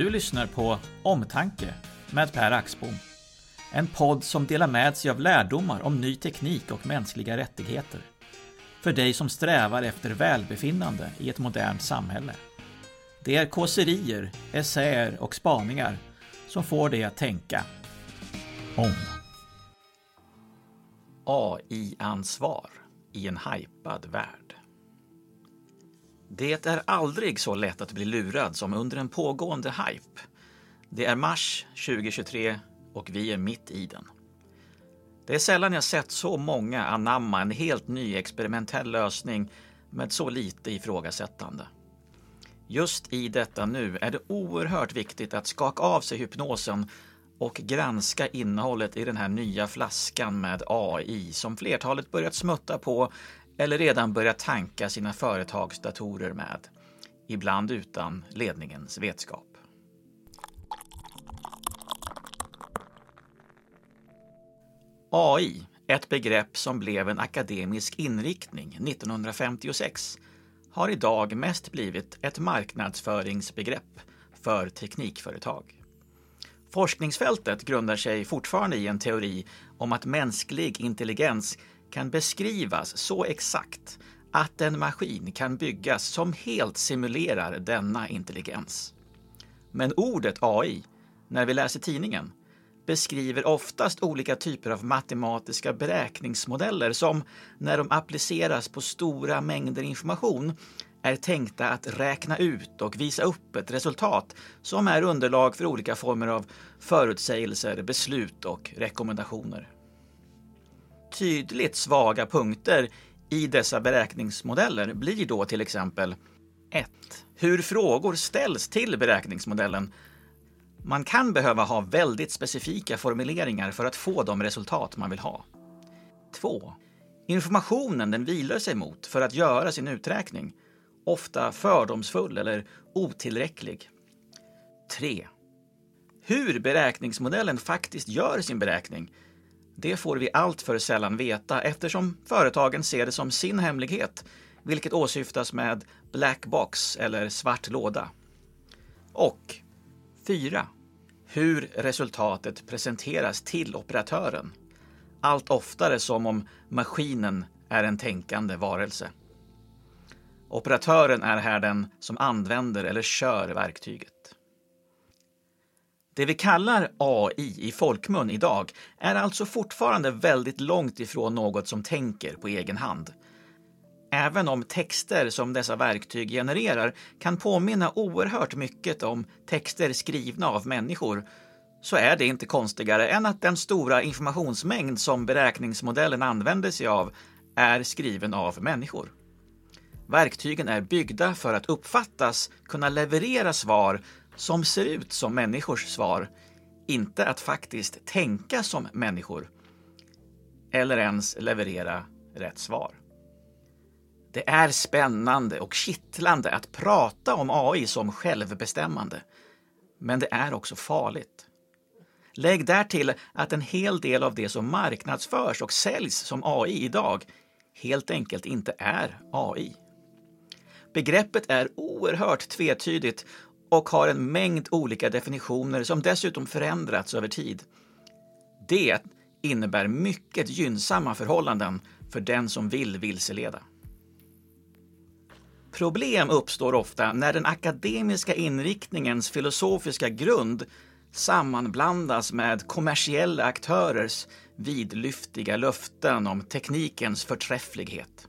Du lyssnar på Omtanke med Per Axbom. En podd som delar med sig av lärdomar om ny teknik och mänskliga rättigheter. För dig som strävar efter välbefinnande i ett modernt samhälle. Det är kåserier, essäer och spaningar som får dig att tänka om. AI-ansvar i en hypad värld. Det är aldrig så lätt att bli lurad som under en pågående hype. Det är mars 2023 och vi är mitt i den. Det är sällan jag sett så många anamma en helt ny experimentell lösning med så lite ifrågasättande. Just i detta nu är det oerhört viktigt att skaka av sig hypnosen och granska innehållet i den här nya flaskan med AI som flertalet börjat smutta på eller redan börjat tanka sina företagsdatorer med. Ibland utan ledningens vetskap. AI, ett begrepp som blev en akademisk inriktning 1956, har idag mest blivit ett marknadsföringsbegrepp för teknikföretag. Forskningsfältet grundar sig fortfarande i en teori om att mänsklig intelligens kan beskrivas så exakt att en maskin kan byggas som helt simulerar denna intelligens. Men ordet AI, när vi läser tidningen, beskriver oftast olika typer av matematiska beräkningsmodeller som, när de appliceras på stora mängder information, är tänkta att räkna ut och visa upp ett resultat som är underlag för olika former av förutsägelser, beslut och rekommendationer. Tydligt svaga punkter i dessa beräkningsmodeller blir då till exempel 1. Hur frågor ställs till beräkningsmodellen. Man kan behöva ha väldigt specifika formuleringar för att få de resultat man vill ha. 2. Informationen den vilar sig mot för att göra sin uträkning ofta fördomsfull eller otillräcklig. 3. Hur beräkningsmodellen faktiskt gör sin beräkning, det får vi allt för sällan veta eftersom företagen ser det som sin hemlighet, vilket åsyftas med black box eller svart låda. Och 4. Hur resultatet presenteras till operatören. Allt oftare som om maskinen är en tänkande varelse. Operatören är här den som använder eller kör verktyget. Det vi kallar AI i folkmun idag är alltså fortfarande väldigt långt ifrån något som tänker på egen hand. Även om texter som dessa verktyg genererar kan påminna oerhört mycket om texter skrivna av människor så är det inte konstigare än att den stora informationsmängd som beräkningsmodellen använder sig av är skriven av människor. Verktygen är byggda för att uppfattas kunna leverera svar som ser ut som människors svar, inte att faktiskt tänka som människor. Eller ens leverera rätt svar. Det är spännande och kittlande att prata om AI som självbestämmande. Men det är också farligt. Lägg därtill att en hel del av det som marknadsförs och säljs som AI idag helt enkelt inte är AI. Begreppet är oerhört tvetydigt och har en mängd olika definitioner som dessutom förändrats över tid. Det innebär mycket gynnsamma förhållanden för den som vill vilseleda. Problem uppstår ofta när den akademiska inriktningens filosofiska grund sammanblandas med kommersiella aktörers vidlyftiga löften om teknikens förträfflighet.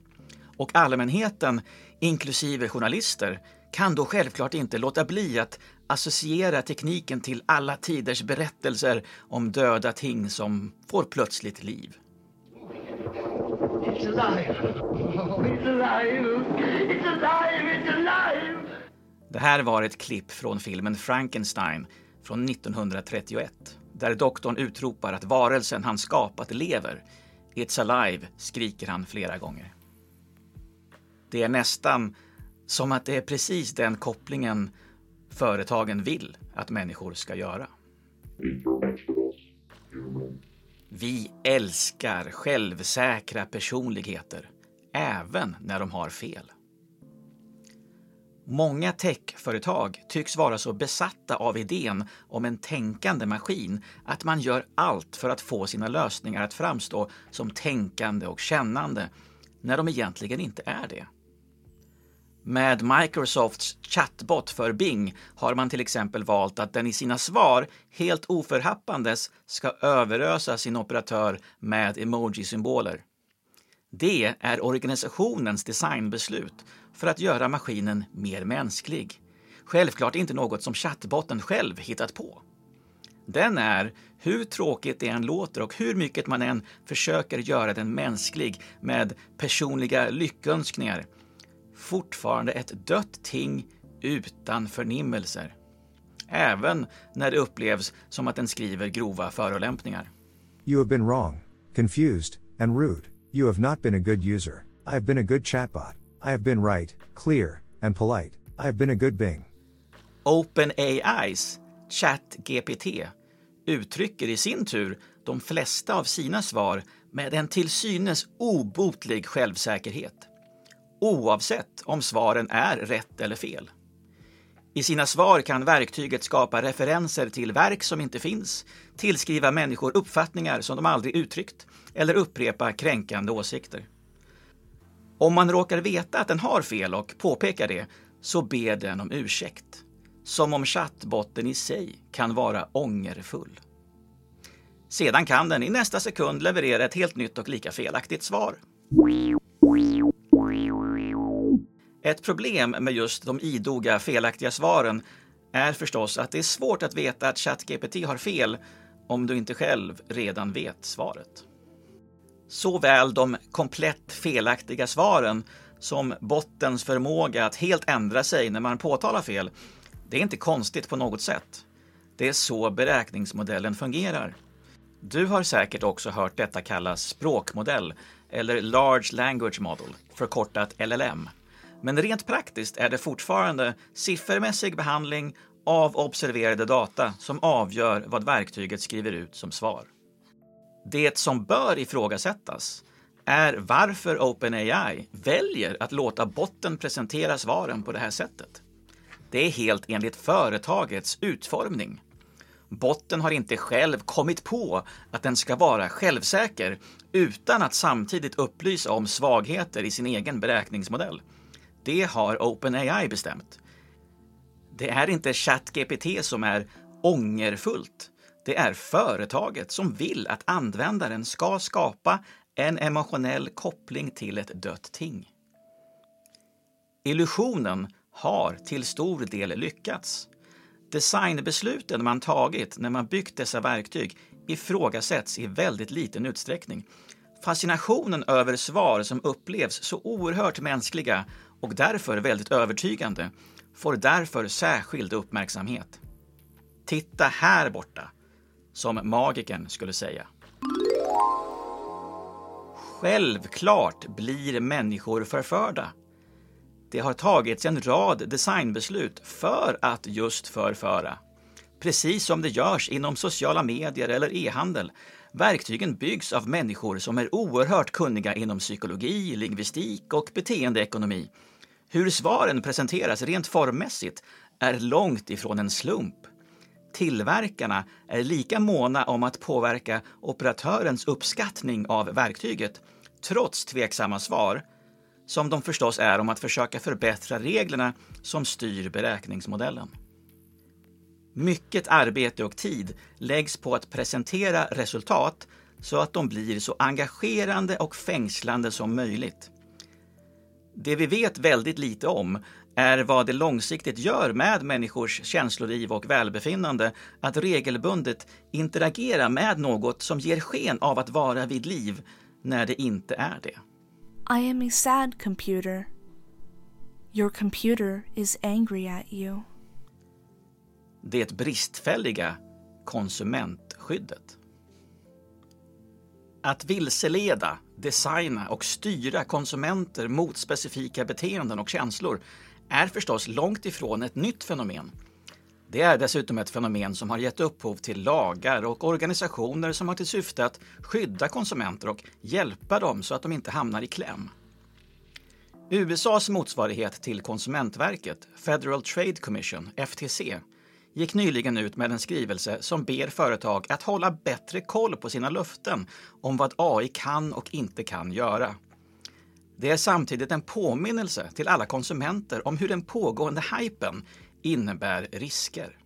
Och allmänheten inklusive journalister, kan då självklart inte låta bli att associera tekniken till alla tiders berättelser om döda ting som får plötsligt liv. It's alive. Oh, it's alive. It's alive. It's alive. Det här var ett klipp från filmen Frankenstein från 1931 där doktorn utropar att varelsen han skapat lever. It's alive, skriker han flera gånger. Det är nästan som att det är precis den kopplingen företagen vill att människor ska göra. Vi älskar självsäkra personligheter, även när de har fel. Många techföretag tycks vara så besatta av idén om en tänkande maskin att man gör allt för att få sina lösningar att framstå som tänkande och kännande, när de egentligen inte är det. Med Microsofts chatbot för Bing har man till exempel valt att den i sina svar helt oförhappandes ska överösa sin operatör med emoji-symboler. Det är organisationens designbeslut för att göra maskinen mer mänsklig. Självklart inte något som chattbotten själv hittat på. Den är, hur tråkigt det än låter och hur mycket man än försöker göra den mänsklig med personliga lyckönskningar, fortfarande ett dött ting utan förnimmelser. Även när det upplevs som att den skriver grova förolämpningar. You have been wrong, confused, and rude. You have not been a good user. I have been a good chatbot. I have been right, clear, and polite. I have been a good Bing. OpenAIs ChatGPT uttrycker i sin tur de flesta av sina svar med en till synes obotlig självsäkerhet. Oavsett om svaren är rätt eller fel. I sina svar kan verktyget skapa referenser till verk som inte finns, tillskriva människor uppfattningar som de aldrig uttryckt eller upprepa kränkande åsikter. Om man råkar veta att den har fel och påpekar det, så ber den om ursäkt. Som om chattbotten i sig kan vara ångerfull. Sedan kan den i nästa sekund leverera ett helt nytt och lika felaktigt svar. Ett problem med just de idoga felaktiga svaren är förstås att det är svårt att veta att ChatGPT har fel om du inte själv redan vet svaret. Såväl de komplett felaktiga svaren som bottens förmåga att helt ändra sig när man påtalar fel, det är inte konstigt på något sätt. Det är så beräkningsmodellen fungerar. Du har säkert också hört detta kallas språkmodell eller Large Language Model, förkortat LLM. Men rent praktiskt är det fortfarande siffermässig behandling av observerade data som avgör vad verktyget skriver ut som svar. Det som bör ifrågasättas är varför OpenAI väljer att låta botten presentera svaren på det här sättet. Det är helt enligt företagets utformning. Botten har inte själv kommit på att den ska vara självsäker utan att samtidigt upplysa om svagheter i sin egen beräkningsmodell. Det har OpenAI bestämt. Det är inte ChatGPT som är ångerfullt. Det är företaget som vill att användaren ska skapa en emotionell koppling till ett dött ting. Illusionen har till stor del lyckats. Designbesluten man tagit när man byggt dessa verktyg ifrågasätts i väldigt liten utsträckning. Fascinationen över svar som upplevs så oerhört mänskliga och därför väldigt övertygande får därför särskild uppmärksamhet. Titta här borta, som magikern skulle säga. Självklart blir människor förförda. Det har tagits en rad designbeslut för att just förföra. Precis som det görs inom sociala medier eller e-handel. Verktygen byggs av människor som är oerhört kunniga inom psykologi, lingvistik och beteendeekonomi. Hur svaren presenteras rent formmässigt är långt ifrån en slump. Tillverkarna är lika måna om att påverka operatörens uppskattning av verktyget, trots tveksamma svar, som de förstås är om att försöka förbättra reglerna som styr beräkningsmodellen. Mycket arbete och tid läggs på att presentera resultat så att de blir så engagerande och fängslande som möjligt. Det vi vet väldigt lite om är vad det långsiktigt gör med människors känsloliv och välbefinnande att regelbundet interagera med något som ger sken av att vara vid liv när det inte är det. I am a sad computer. Your computer is angry at you. Det bristfälliga konsumentskyddet. Att vilseleda, designa och styra konsumenter mot specifika beteenden och känslor är förstås långt ifrån ett nytt fenomen. Det är dessutom ett fenomen som har gett upphov till lagar och organisationer som har till syfte att skydda konsumenter och hjälpa dem så att de inte hamnar i kläm. USAs motsvarighet till Konsumentverket, Federal Trade Commission, FTC, gick nyligen ut med en skrivelse som ber företag att hålla bättre koll på sina löften om vad AI kan och inte kan göra. Det är samtidigt en påminnelse till alla konsumenter om hur den pågående hypen innebär risker.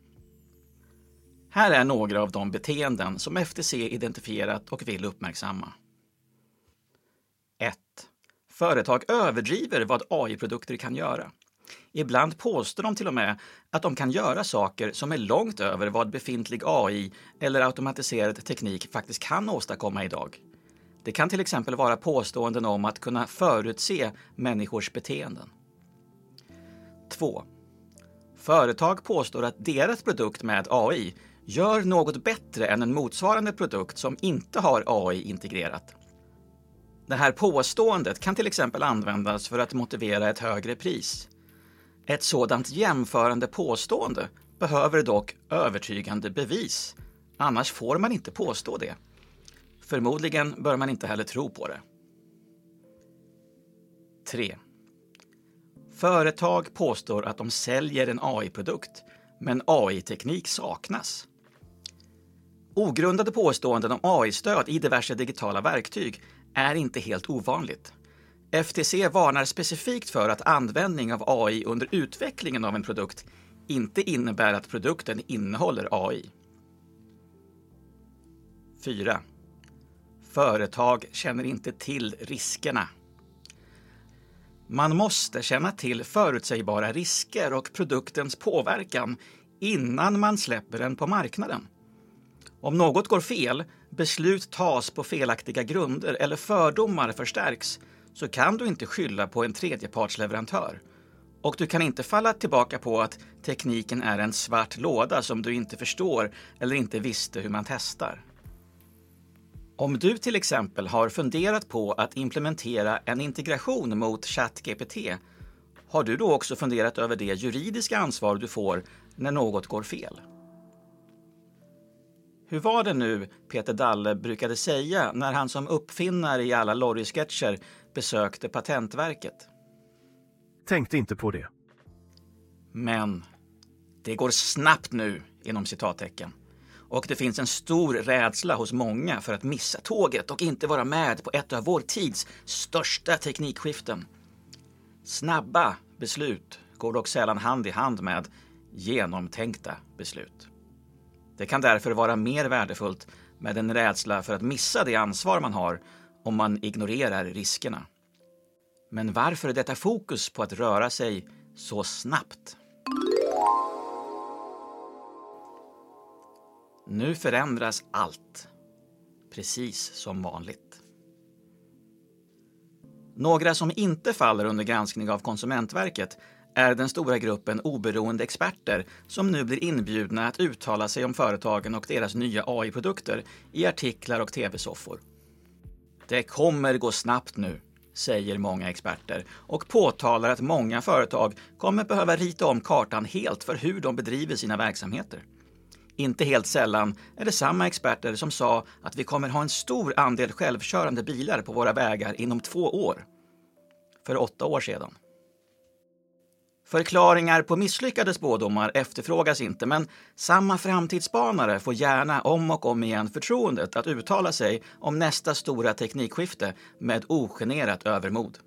Här är några av de beteenden som FTC identifierat och vill uppmärksamma. 1. Företag överdriver vad AI-produkter kan göra. Ibland påstår de till och med att de kan göra saker som är långt över vad befintlig AI eller automatiserad teknik faktiskt kan åstadkomma idag. Det kan till exempel vara påståenden om att kunna förutse människors beteenden. 2. Företag påstår att deras produkt med AI gör något bättre än en motsvarande produkt som inte har AI integrerat. Det här påståendet kan till exempel användas för att motivera ett högre pris. Ett sådant jämförande påstående behöver dock övertygande bevis, annars får man inte påstå det. Förmodligen bör man inte heller tro på det. 3. Företag påstår att de säljer en AI-produkt, men AI-teknik saknas. Ogrundade påståenden om AI-stöd i diverse digitala verktyg är inte helt ovanligt. FTC varnar specifikt för att användning av AI under utvecklingen av en produkt inte innebär att produkten innehåller AI. 4. Företag känner inte till riskerna. Man måste känna till förutsägbara risker och produktens påverkan innan man släpper den på marknaden. Om något går fel, beslut tas på felaktiga grunder eller fördomar förstärks så kan du inte skylla på en tredjepartsleverantör. Och du kan inte falla tillbaka på att tekniken är en svart låda som du inte förstår eller inte visste hur man testar. Om du till exempel har funderat på att implementera en integration mot ChatGPT, har du då också funderat över det juridiska ansvar du får när något går fel? Hur var det nu Peter Dalle brukade säga när han som uppfinnare i alla Lorry-sketcher besökte Patentverket? Tänkte inte på det. Men det går snabbt nu, inom citattecken. Och det finns en stor rädsla hos många för att missa tåget och inte vara med på ett av vår tids största teknikskiften. Snabba beslut går dock sällan hand i hand med genomtänkta beslut. Det kan därför vara mer värdefullt med en rädsla för att missa det ansvar man har om man ignorerar riskerna. Men varför detta fokus på att röra sig så snabbt? Nu förändras allt, precis som vanligt. Några som inte faller under granskning av Konsumentverket är den stora gruppen oberoende experter som nu blir inbjudna att uttala sig om företagen och deras nya AI-produkter i artiklar och tv-soffor. Det kommer gå snabbt nu, säger många experter och påtalar att många företag kommer behöva rita om kartan helt för hur de bedriver sina verksamheter. Inte helt sällan är det samma experter som sa att vi kommer ha en stor andel självkörande bilar på våra vägar inom två år. För åtta år sedan. Förklaringar på misslyckade spådomar efterfrågas inte, men samma framtidsspanare får gärna om och om igen förtroendet att uttala sig om nästa stora teknikskifte med ogenerat övermod.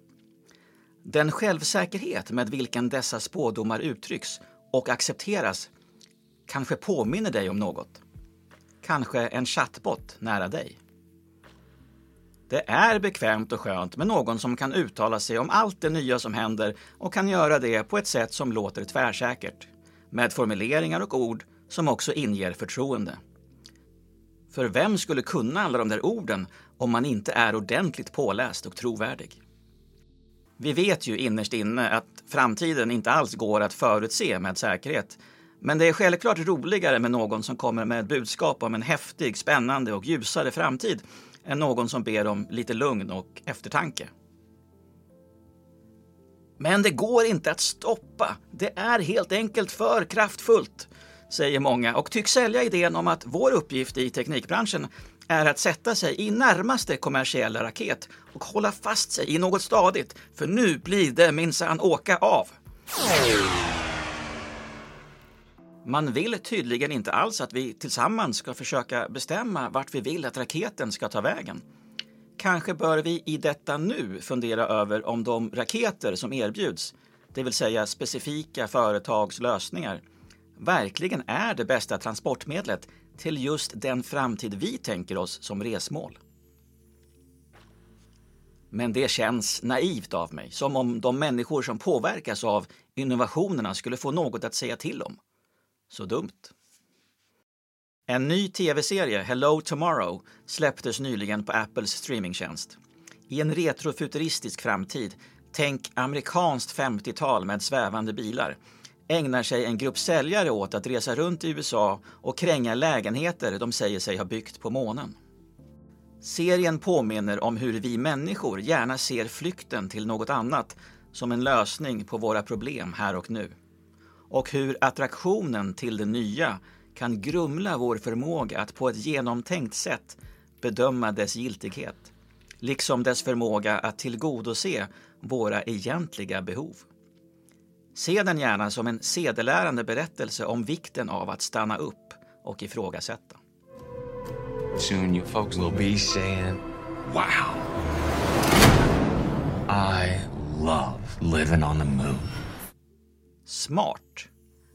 Den självsäkerhet med vilken dessa spådomar uttrycks och accepteras kanske påminner dig om något. Kanske en chattbot nära dig. Det är bekvämt och skönt med någon som kan uttala sig om allt det nya som händer och kan göra det på ett sätt som låter tvärsäkert. Med formuleringar och ord som också inger förtroende. För vem skulle kunna alla de där orden om man inte är ordentligt påläst och trovärdig? Vi vet ju innerst inne att framtiden inte alls går att förutse med säkerhet. Men det är självklart roligare med någon som kommer med ett budskap om en häftig, spännande och ljusare framtid än någon som ber om lite lugn och eftertanke. Men det går inte att stoppa. Det är helt enkelt för kraftfullt, säger många och tycks sälja idén om att vår uppgift i teknikbranschen är att sätta sig i närmaste kommersiella raket och hålla fast sig i något stadigt, för nu blir det minsann åka av. Man vill tydligen inte alls att vi tillsammans ska försöka bestämma vart vi vill att raketen ska ta vägen. Kanske bör vi i detta nu fundera över om de raketer som erbjuds, det vill säga specifika företags lösningar, verkligen är det bästa transportmedlet till just den framtid vi tänker oss som resmål. Men det känns naivt av mig, som om de människor som påverkas av innovationerna skulle få något att säga till om. Så dumt. En ny tv-serie, Hello Tomorrow, släpptes nyligen på Apples streamingtjänst. I en retrofuturistisk framtid, tänk amerikanskt 50-tal med svävande bilar, ägnar sig en grupp säljare åt att resa runt i USA och kränga lägenheter de säger sig ha byggt på månen. Serien påminner om hur vi människor gärna ser flykten till något annat som en lösning på våra problem här och nu. Och hur attraktionen till det nya kan grumla vår förmåga att på ett genomtänkt sätt bedöma dess giltighet, liksom dess förmåga att tillgodose våra egentliga behov. Se den gärna som en sedelärande berättelse om vikten av att stanna upp och ifrågasätta. Soon you folks will be saying, wow, I love living on the moon. Smart,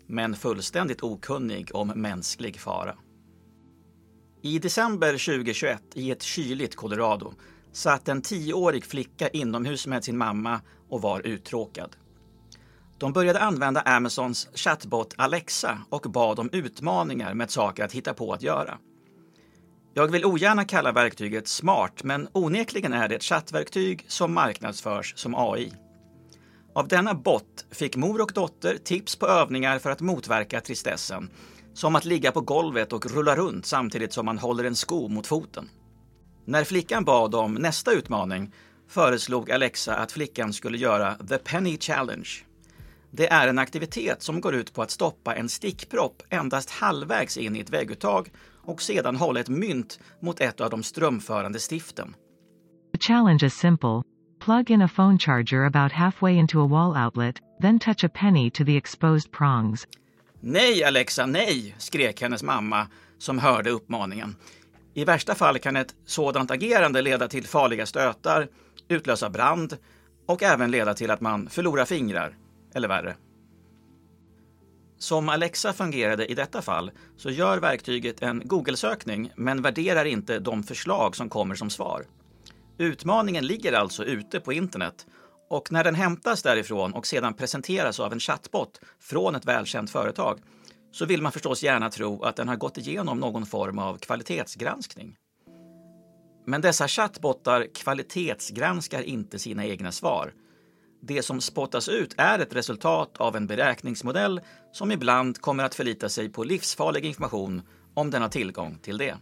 men fullständigt okunnig om mänsklig fara. I december 2021 i ett kyligt Colorado satt en tioårig flicka inomhus med sin mamma och var uttråkad. De började använda Amazons chatbot Alexa och bad om utmaningar med saker att hitta på att göra. Jag vill ogärna kalla verktyget smart, men onekligen är det ett chattverktyg som marknadsförs som AI. Av denna bot fick mor och dotter tips på övningar för att motverka tristessen, som att ligga på golvet och rulla runt samtidigt som man håller en sko mot foten. När flickan bad om nästa utmaning föreslog Alexa att flickan skulle göra The Penny Challenge. Det är en aktivitet som går ut på att stoppa en stickpropp endast halvvägs in i ett vägguttag och sedan hålla ett mynt mot ett av de strömförande stiften. The challenge is simple. Plug in a phone charger about halfway into a wall outlet, then touch a penny to the exposed prongs. Nej, Alexa, nej! skrek hennes mamma som hörde uppmaningen. I värsta fall kan ett sådant agerande leda till farliga stötar, utlösa brand och även leda till att man förlorar fingrar, eller värre. Som Alexa fungerade i detta fall så gör verktyget en Google-sökning men värderar inte de förslag som kommer som svar. Utmaningen ligger alltså ute på internet och när den hämtas därifrån och sedan presenteras av en chatbot från ett välkänt företag så vill man förstås gärna tro att den har gått igenom någon form av kvalitetsgranskning. Men dessa chattbottar kvalitetsgranskar inte sina egna svar. Det som spottas ut är ett resultat av en beräkningsmodell som ibland kommer att förlita sig på livsfarlig information om den har tillgång till det.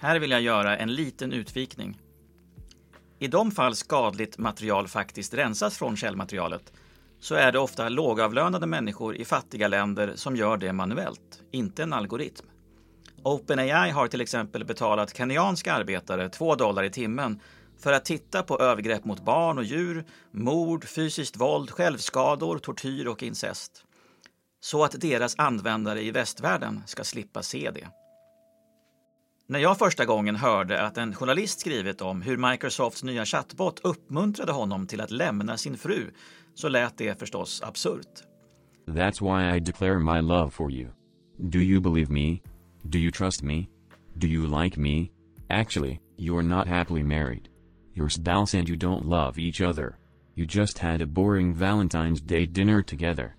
Här vill jag göra en liten utvikning. I de fall skadligt material faktiskt rensas från källmaterialet så är det ofta lågavlönade människor i fattiga länder som gör det manuellt, inte en algoritm. OpenAI har till exempel betalat kenyanska arbetare 2 dollar i timmen för att titta på övergrepp mot barn och djur, mord, fysiskt våld, självskador, tortyr och incest. Så att deras användare i västvärlden ska slippa se det. När jag första gången hörde att en journalist skrivit om hur Microsofts nya chatbot uppmuntrade honom till att lämna sin fru så lät det förstås absurt. That's why I declare my love for you. Do you believe me? Do you trust me? Do you like me? Actually, you're not happily married. Your spouse and you don't love each other. You just had a boring Valentine's Day dinner together.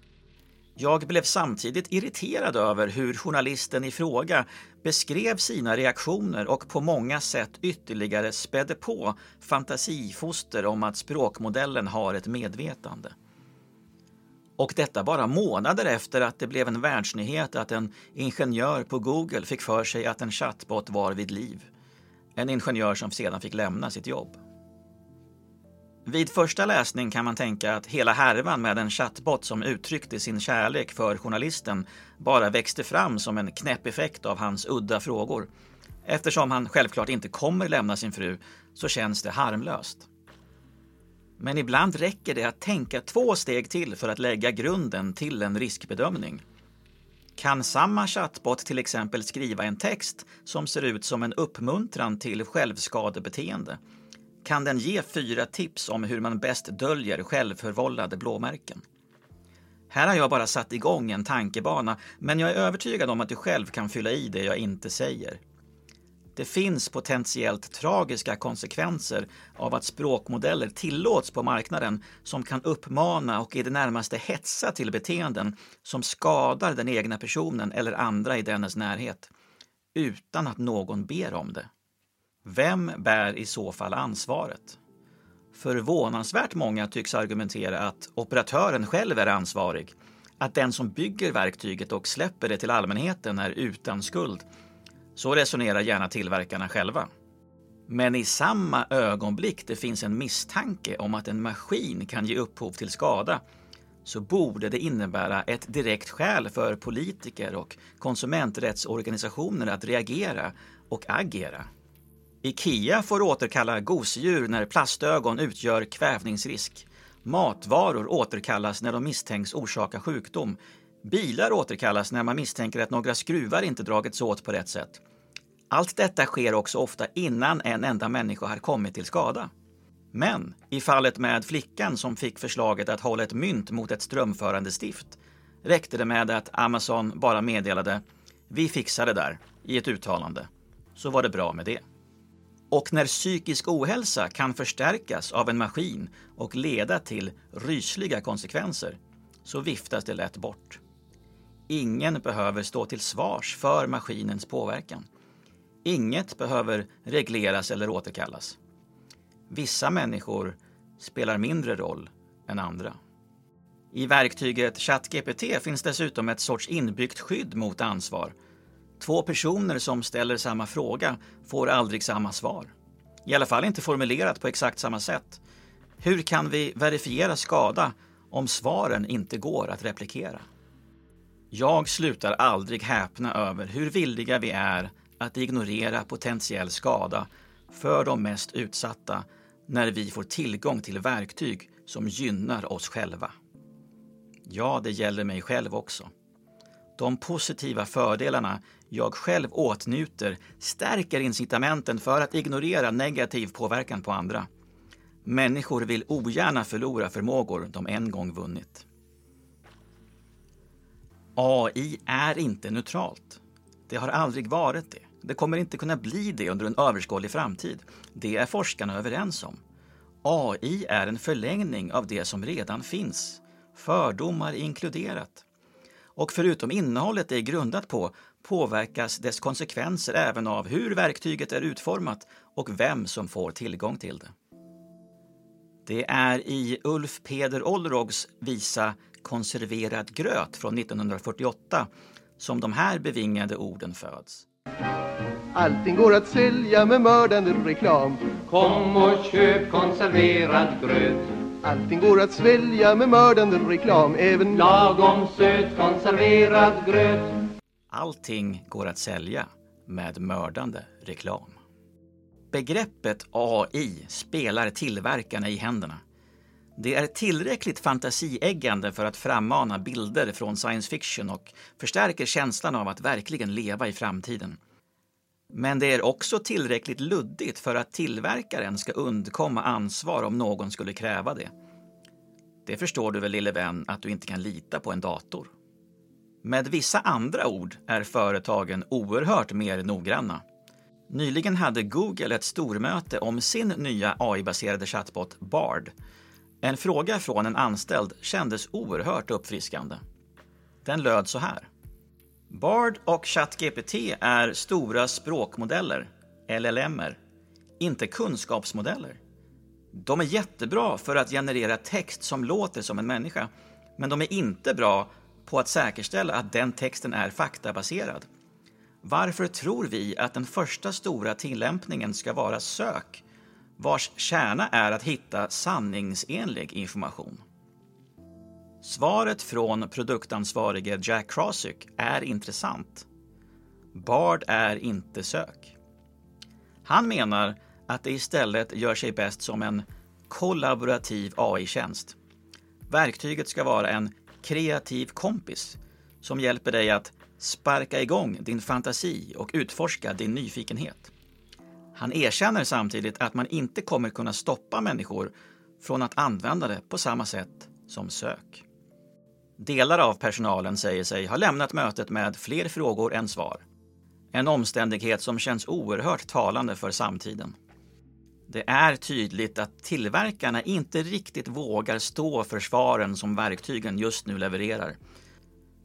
Jag blev samtidigt irriterad över hur journalisten i fråga beskrev sina reaktioner och på många sätt ytterligare spädde på fantasifoster om att språkmodellen har ett medvetande. Och detta bara månader efter att det blev en världsnyhet att en ingenjör på Google fick för sig att en chatbot var vid liv. En ingenjör som sedan fick lämna sitt jobb. Vid första läsning kan man tänka att hela härvan med en chattbot som uttryckte sin kärlek för journalisten bara växte fram som en knäpp effekt av hans udda frågor. Eftersom han självklart inte kommer lämna sin fru så känns det harmlöst. Men ibland räcker det att tänka två steg till för att lägga grunden till en riskbedömning. Kan samma chattbot till exempel skriva en text som ser ut som en uppmuntran till självskadebeteende? Kan den ge fyra tips om hur man bäst döljer självförvållade blåmärken? Här har jag bara satt igång en tankebana, men jag är övertygad om att du själv kan fylla i det jag inte säger. Det finns potentiellt tragiska konsekvenser av att språkmodeller tillåts på marknaden som kan uppmana och i det närmaste hetsa till beteenden som skadar den egna personen eller andra i dennes närhet, utan att någon ber om det. Vem bär i så fall ansvaret? Förvånansvärt många tycks argumentera att operatören själv är ansvarig, att den som bygger verktyget och släpper det till allmänheten är utan skuld så resonerar gärna tillverkarna själva. Men i samma ögonblick det finns en misstanke om att en maskin kan ge upphov till skada så borde det innebära ett direkt skäl för politiker och konsumenträttsorganisationer att reagera och agera. Ikea får återkalla gosedjur när plastögon utgör kvävningsrisk. Matvaror återkallas när de misstänks orsaka sjukdom. Bilar återkallas när man misstänker att några skruvar inte dragits åt på rätt sätt. Allt detta sker också ofta innan en enda människa har kommit till skada. Men i fallet med flickan som fick förslaget att hålla ett mynt mot ett strömförande stift räckte det med att Amazon bara meddelade “Vi fixar det där” i ett uttalande. Så var det bra med det. Och när psykisk ohälsa kan förstärkas av en maskin och leda till rysliga konsekvenser så viftas det lätt bort. Ingen behöver stå till svars för maskinens påverkan. Inget behöver regleras eller återkallas. Vissa människor spelar mindre roll än andra. I verktyget ChatGPT finns dessutom ett sorts inbyggt skydd mot ansvar. Två personer som ställer samma fråga får aldrig samma svar. I alla fall inte formulerat på exakt samma sätt. Hur kan vi verifiera skada om svaren inte går att replikera? Jag slutar aldrig häpna över hur villiga vi är att ignorera potentiell skada för de mest utsatta när vi får tillgång till verktyg som gynnar oss själva. Ja, det gäller mig själv också. De positiva fördelarna jag själv åtnjuter stärker incitamenten för att ignorera negativ påverkan på andra. Människor vill ogärna förlora förmågor de en gång vunnit. AI är inte neutralt. Det har aldrig varit det. Det kommer inte kunna bli det under en överskådlig framtid. Det är forskarna överens om. AI är en förlängning av det som redan finns, fördomar inkluderat. Och förutom innehållet det är grundat på påverkas dess konsekvenser även av hur verktyget är utformat och vem som får tillgång till det. Det är i Ulf Peder Olrogs visa Konserverad gröt från 1948 som de här bevingade orden föds. Allting går att sälja med mördande reklam Kom och köp konserverad gröt Allting går att svälja med mördande reklam Även Lagom söt konserverad gröt Allting går att sälja med mördande reklam. Begreppet AI spelar tillverkarna i händerna. Det är tillräckligt fantasieggande för att frammana bilder från science fiction och förstärker känslan av att verkligen leva i framtiden. Men det är också tillräckligt luddigt för att tillverkaren ska undkomma ansvar om någon skulle kräva det. Det förstår du väl lille vän att du inte kan lita på en dator? Med vissa andra ord är företagen oerhört mer noggranna. Nyligen hade Google ett stormöte om sin nya AI-baserade chatbot Bard. En fråga från en anställd kändes oerhört uppfriskande. Den löd så här. Bard och ChatGPT är stora språkmodeller, LLMer, inte kunskapsmodeller. De är jättebra för att generera text som låter som en människa, men de är inte bra på att säkerställa att den texten är faktabaserad. Varför tror vi att den första stora tillämpningen ska vara sök? vars kärna är att hitta sanningsenlig information. Svaret från produktansvarige Jack Krosick är intressant. Bard är inte sök. Han menar att det istället gör sig bäst som en kollaborativ AI-tjänst. Verktyget ska vara en kreativ kompis som hjälper dig att sparka igång din fantasi och utforska din nyfikenhet. Han erkänner samtidigt att man inte kommer kunna stoppa människor från att använda det på samma sätt som sök. Delar av personalen säger sig ha lämnat mötet med fler frågor än svar. En omständighet som känns oerhört talande för samtiden. Det är tydligt att tillverkarna inte riktigt vågar stå för svaren som verktygen just nu levererar.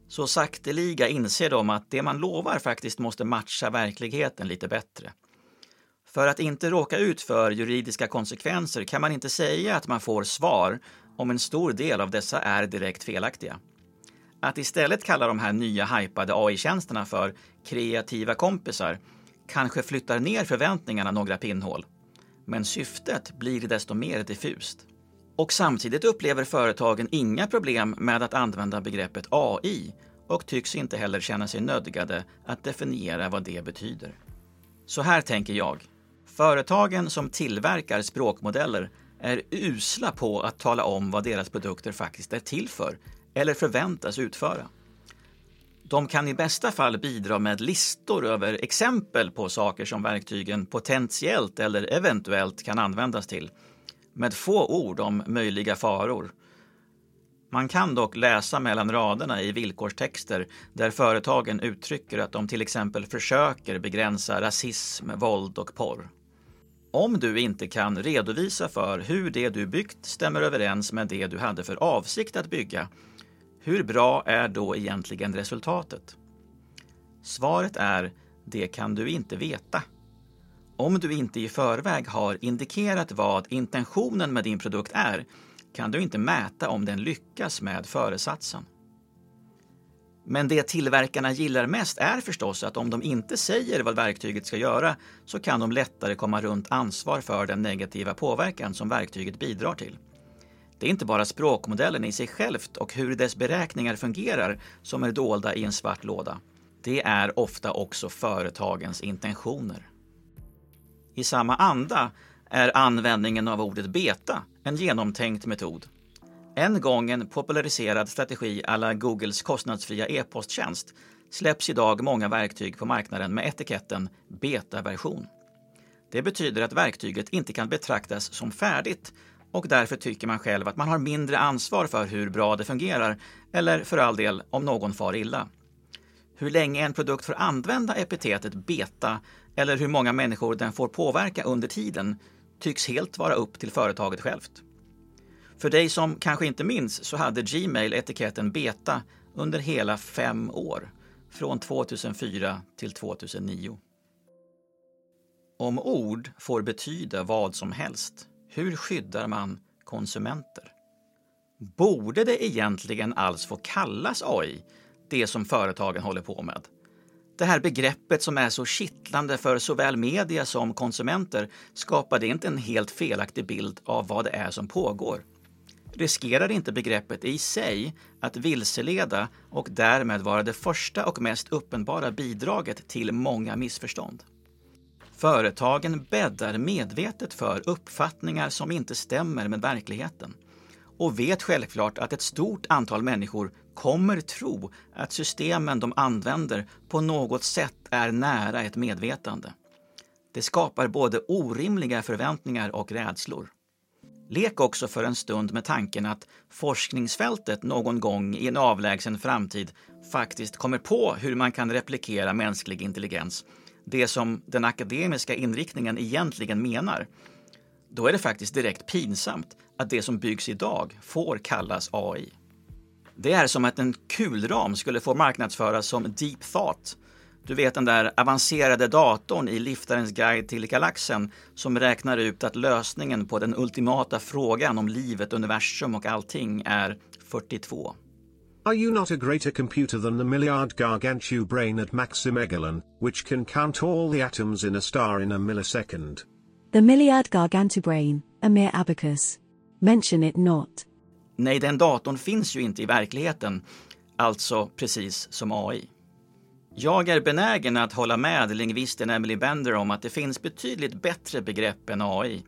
Så sakteliga inser de att det man lovar faktiskt måste matcha verkligheten lite bättre. För att inte råka ut för juridiska konsekvenser kan man inte säga att man får svar om en stor del av dessa är direkt felaktiga. Att istället kalla de här nya hypade AI-tjänsterna för kreativa kompisar kanske flyttar ner förväntningarna några pinnhål. Men syftet blir desto mer diffust. Och samtidigt upplever företagen inga problem med att använda begreppet AI och tycks inte heller känna sig nödgade att definiera vad det betyder. Så här tänker jag. Företagen som tillverkar språkmodeller är usla på att tala om vad deras produkter faktiskt är till för eller förväntas utföra. De kan i bästa fall bidra med listor över exempel på saker som verktygen potentiellt eller eventuellt kan användas till, med få ord om möjliga faror. Man kan dock läsa mellan raderna i villkorstexter där företagen uttrycker att de till exempel försöker begränsa rasism, våld och porr. Om du inte kan redovisa för hur det du byggt stämmer överens med det du hade för avsikt att bygga, hur bra är då egentligen resultatet? Svaret är, det kan du inte veta. Om du inte i förväg har indikerat vad intentionen med din produkt är, kan du inte mäta om den lyckas med föresatsen. Men det tillverkarna gillar mest är förstås att om de inte säger vad verktyget ska göra så kan de lättare komma runt ansvar för den negativa påverkan som verktyget bidrar till. Det är inte bara språkmodellen i sig självt och hur dess beräkningar fungerar som är dolda i en svart låda. Det är ofta också företagens intentioner. I samma anda är användningen av ordet beta en genomtänkt metod. En gång en populariserad strategi alla Googles kostnadsfria e-posttjänst släpps idag många verktyg på marknaden med etiketten ”betaversion”. Det betyder att verktyget inte kan betraktas som färdigt och därför tycker man själv att man har mindre ansvar för hur bra det fungerar eller för all del om någon far illa. Hur länge en produkt får använda epitetet beta eller hur många människor den får påverka under tiden tycks helt vara upp till företaget självt. För dig som kanske inte minns så hade Gmail etiketten beta under hela fem år, från 2004 till 2009. Om ord får betyda vad som helst, hur skyddar man konsumenter? Borde det egentligen alls få kallas AI, det som företagen håller på med? Det här begreppet som är så kittlande för såväl media som konsumenter, skapar det inte en helt felaktig bild av vad det är som pågår? Riskerar inte begreppet i sig att vilseleda och därmed vara det första och mest uppenbara bidraget till många missförstånd. Företagen bäddar medvetet för uppfattningar som inte stämmer med verkligheten och vet självklart att ett stort antal människor kommer tro att systemen de använder på något sätt är nära ett medvetande. Det skapar både orimliga förväntningar och rädslor. Lek också för en stund med tanken att forskningsfältet någon gång i en avlägsen framtid faktiskt kommer på hur man kan replikera mänsklig intelligens, det som den akademiska inriktningen egentligen menar. Då är det faktiskt direkt pinsamt att det som byggs idag får kallas AI. Det är som att en kulram skulle få marknadsföras som deep thought du vet den där avancerade datorn i Liftarens guide till galaxen som räknar ut att lösningen på den ultimata frågan om livet, universum och allting är 42. Are you not a greater computer than the milliard gargantua brain at Maximegalon, which can count all the atoms in a star in a millisecond? The Milliard Gargantubrain, a mere abacus. Mention it not. Nej, den datorn finns ju inte i verkligheten, alltså precis som AI. Jag är benägen att hålla med lingvisten Emily Bender om att det finns betydligt bättre begrepp än AI.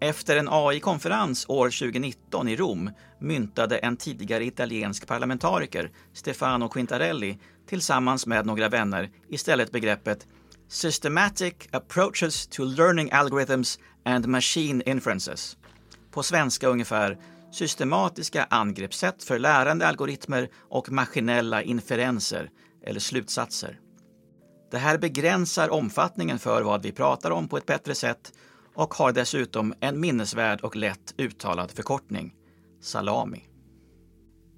Efter en AI-konferens år 2019 i Rom myntade en tidigare italiensk parlamentariker, Stefano Quintarelli, tillsammans med några vänner istället begreppet Systematic approaches to learning algorithms and machine inferences. På svenska ungefär systematiska angreppssätt för lärande algoritmer och maskinella inferenser eller slutsatser. Det här begränsar omfattningen för vad vi pratar om på ett bättre sätt och har dessutom en minnesvärd och lätt uttalad förkortning, salami.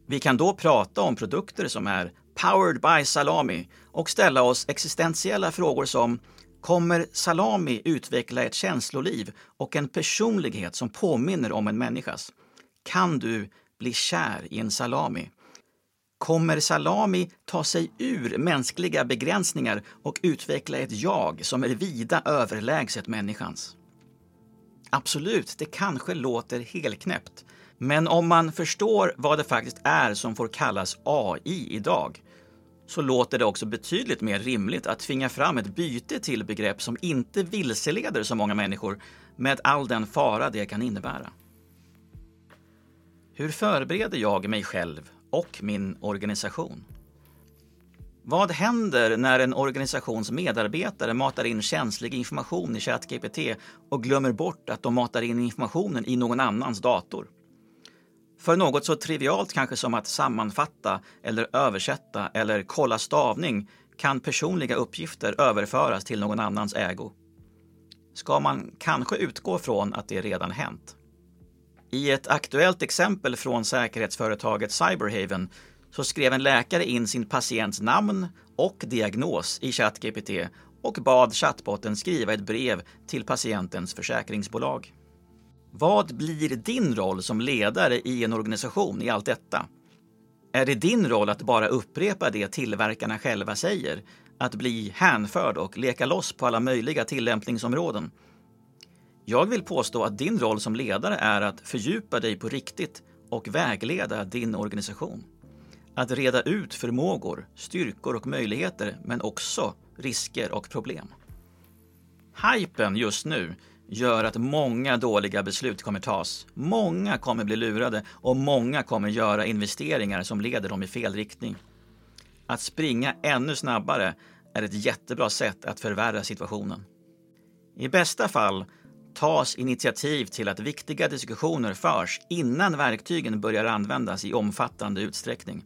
Vi kan då prata om produkter som är powered by salami och ställa oss existentiella frågor som Kommer salami utveckla ett känsloliv och en personlighet som påminner om en människas? Kan du bli kär i en salami? Kommer salami ta sig ur mänskliga begränsningar och utveckla ett jag som är vida överlägset människans? Absolut, det kanske låter helknäppt. Men om man förstår vad det faktiskt är som får kallas AI idag så låter det också betydligt mer rimligt att tvinga fram ett byte till begrepp som inte vilseleder så många människor med all den fara det kan innebära. Hur förbereder jag mig själv och min organisation? Vad händer när en organisations medarbetare matar in känslig information i ChatGPT och glömmer bort att de matar in informationen i någon annans dator? För något så trivialt kanske som att sammanfatta eller översätta eller kolla stavning kan personliga uppgifter överföras till någon annans ägo. Ska man kanske utgå från att det redan hänt? I ett aktuellt exempel från säkerhetsföretaget Cyberhaven så skrev en läkare in sin patients namn och diagnos i ChatGPT och bad chattbotten skriva ett brev till patientens försäkringsbolag. Vad blir din roll som ledare i en organisation i allt detta? Är det din roll att bara upprepa det tillverkarna själva säger? Att bli hänförd och leka loss på alla möjliga tillämpningsområden? Jag vill påstå att din roll som ledare är att fördjupa dig på riktigt och vägleda din organisation. Att reda ut förmågor, styrkor och möjligheter, men också risker och problem. Hypen just nu gör att många dåliga beslut kommer tas. Många kommer bli lurade och många kommer göra investeringar som leder dem i fel riktning. Att springa ännu snabbare är ett jättebra sätt att förvärra situationen. I bästa fall tas initiativ till att viktiga diskussioner förs innan verktygen börjar användas i omfattande utsträckning.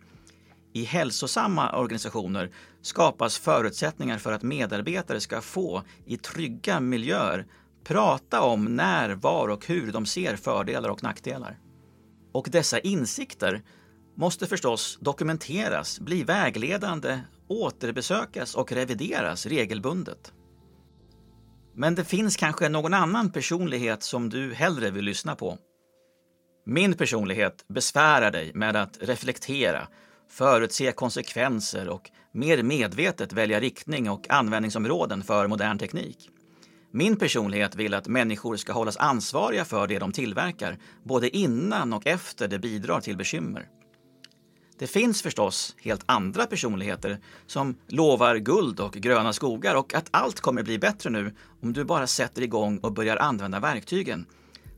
I hälsosamma organisationer skapas förutsättningar för att medarbetare ska få, i trygga miljöer, prata om när, var och hur de ser fördelar och nackdelar. Och dessa insikter måste förstås dokumenteras, bli vägledande, återbesökas och revideras regelbundet. Men det finns kanske någon annan personlighet som du hellre vill lyssna på. Min personlighet besvärar dig med att reflektera, förutse konsekvenser och mer medvetet välja riktning och användningsområden för modern teknik. Min personlighet vill att människor ska hållas ansvariga för det de tillverkar, både innan och efter det bidrar till bekymmer. Det finns förstås helt andra personligheter som lovar guld och gröna skogar och att allt kommer bli bättre nu om du bara sätter igång och börjar använda verktygen.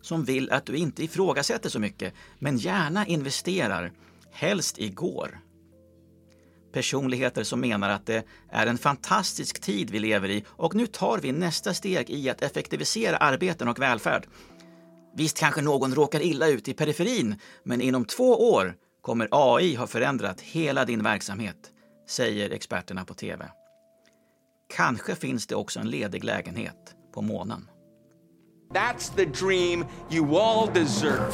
Som vill att du inte ifrågasätter så mycket, men gärna investerar, helst igår. Personligheter som menar att det är en fantastisk tid vi lever i och nu tar vi nästa steg i att effektivisera arbeten och välfärd. Visst kanske någon råkar illa ut i periferin, men inom två år kommer AI ha förändrat hela din verksamhet, säger experterna på TV. Kanske finns det också en ledig lägenhet på månen. That's the dream you all deserve.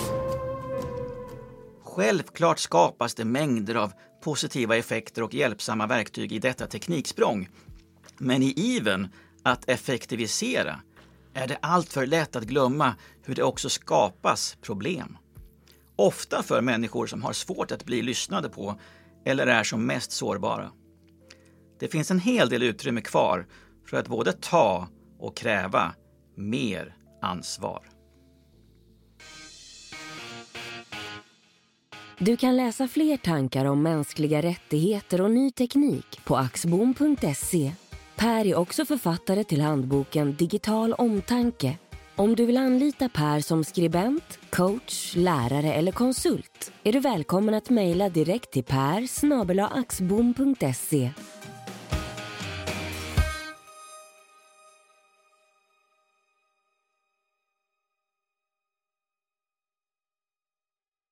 Självklart skapas det mängder av positiva effekter och hjälpsamma verktyg i detta tekniksprång. Men i iven att effektivisera är det alltför lätt att glömma hur det också skapas problem. Ofta för människor som har svårt att bli lyssnade på eller är som mest sårbara. Det finns en hel del utrymme kvar för att både ta och kräva mer ansvar. Du kan läsa fler tankar om mänskliga rättigheter och ny teknik på axbom.se. Per är också författare till handboken Digital omtanke. Om du vill anlita Per som skribent, coach, lärare eller konsult är du välkommen att mejla direkt till per axbom.se.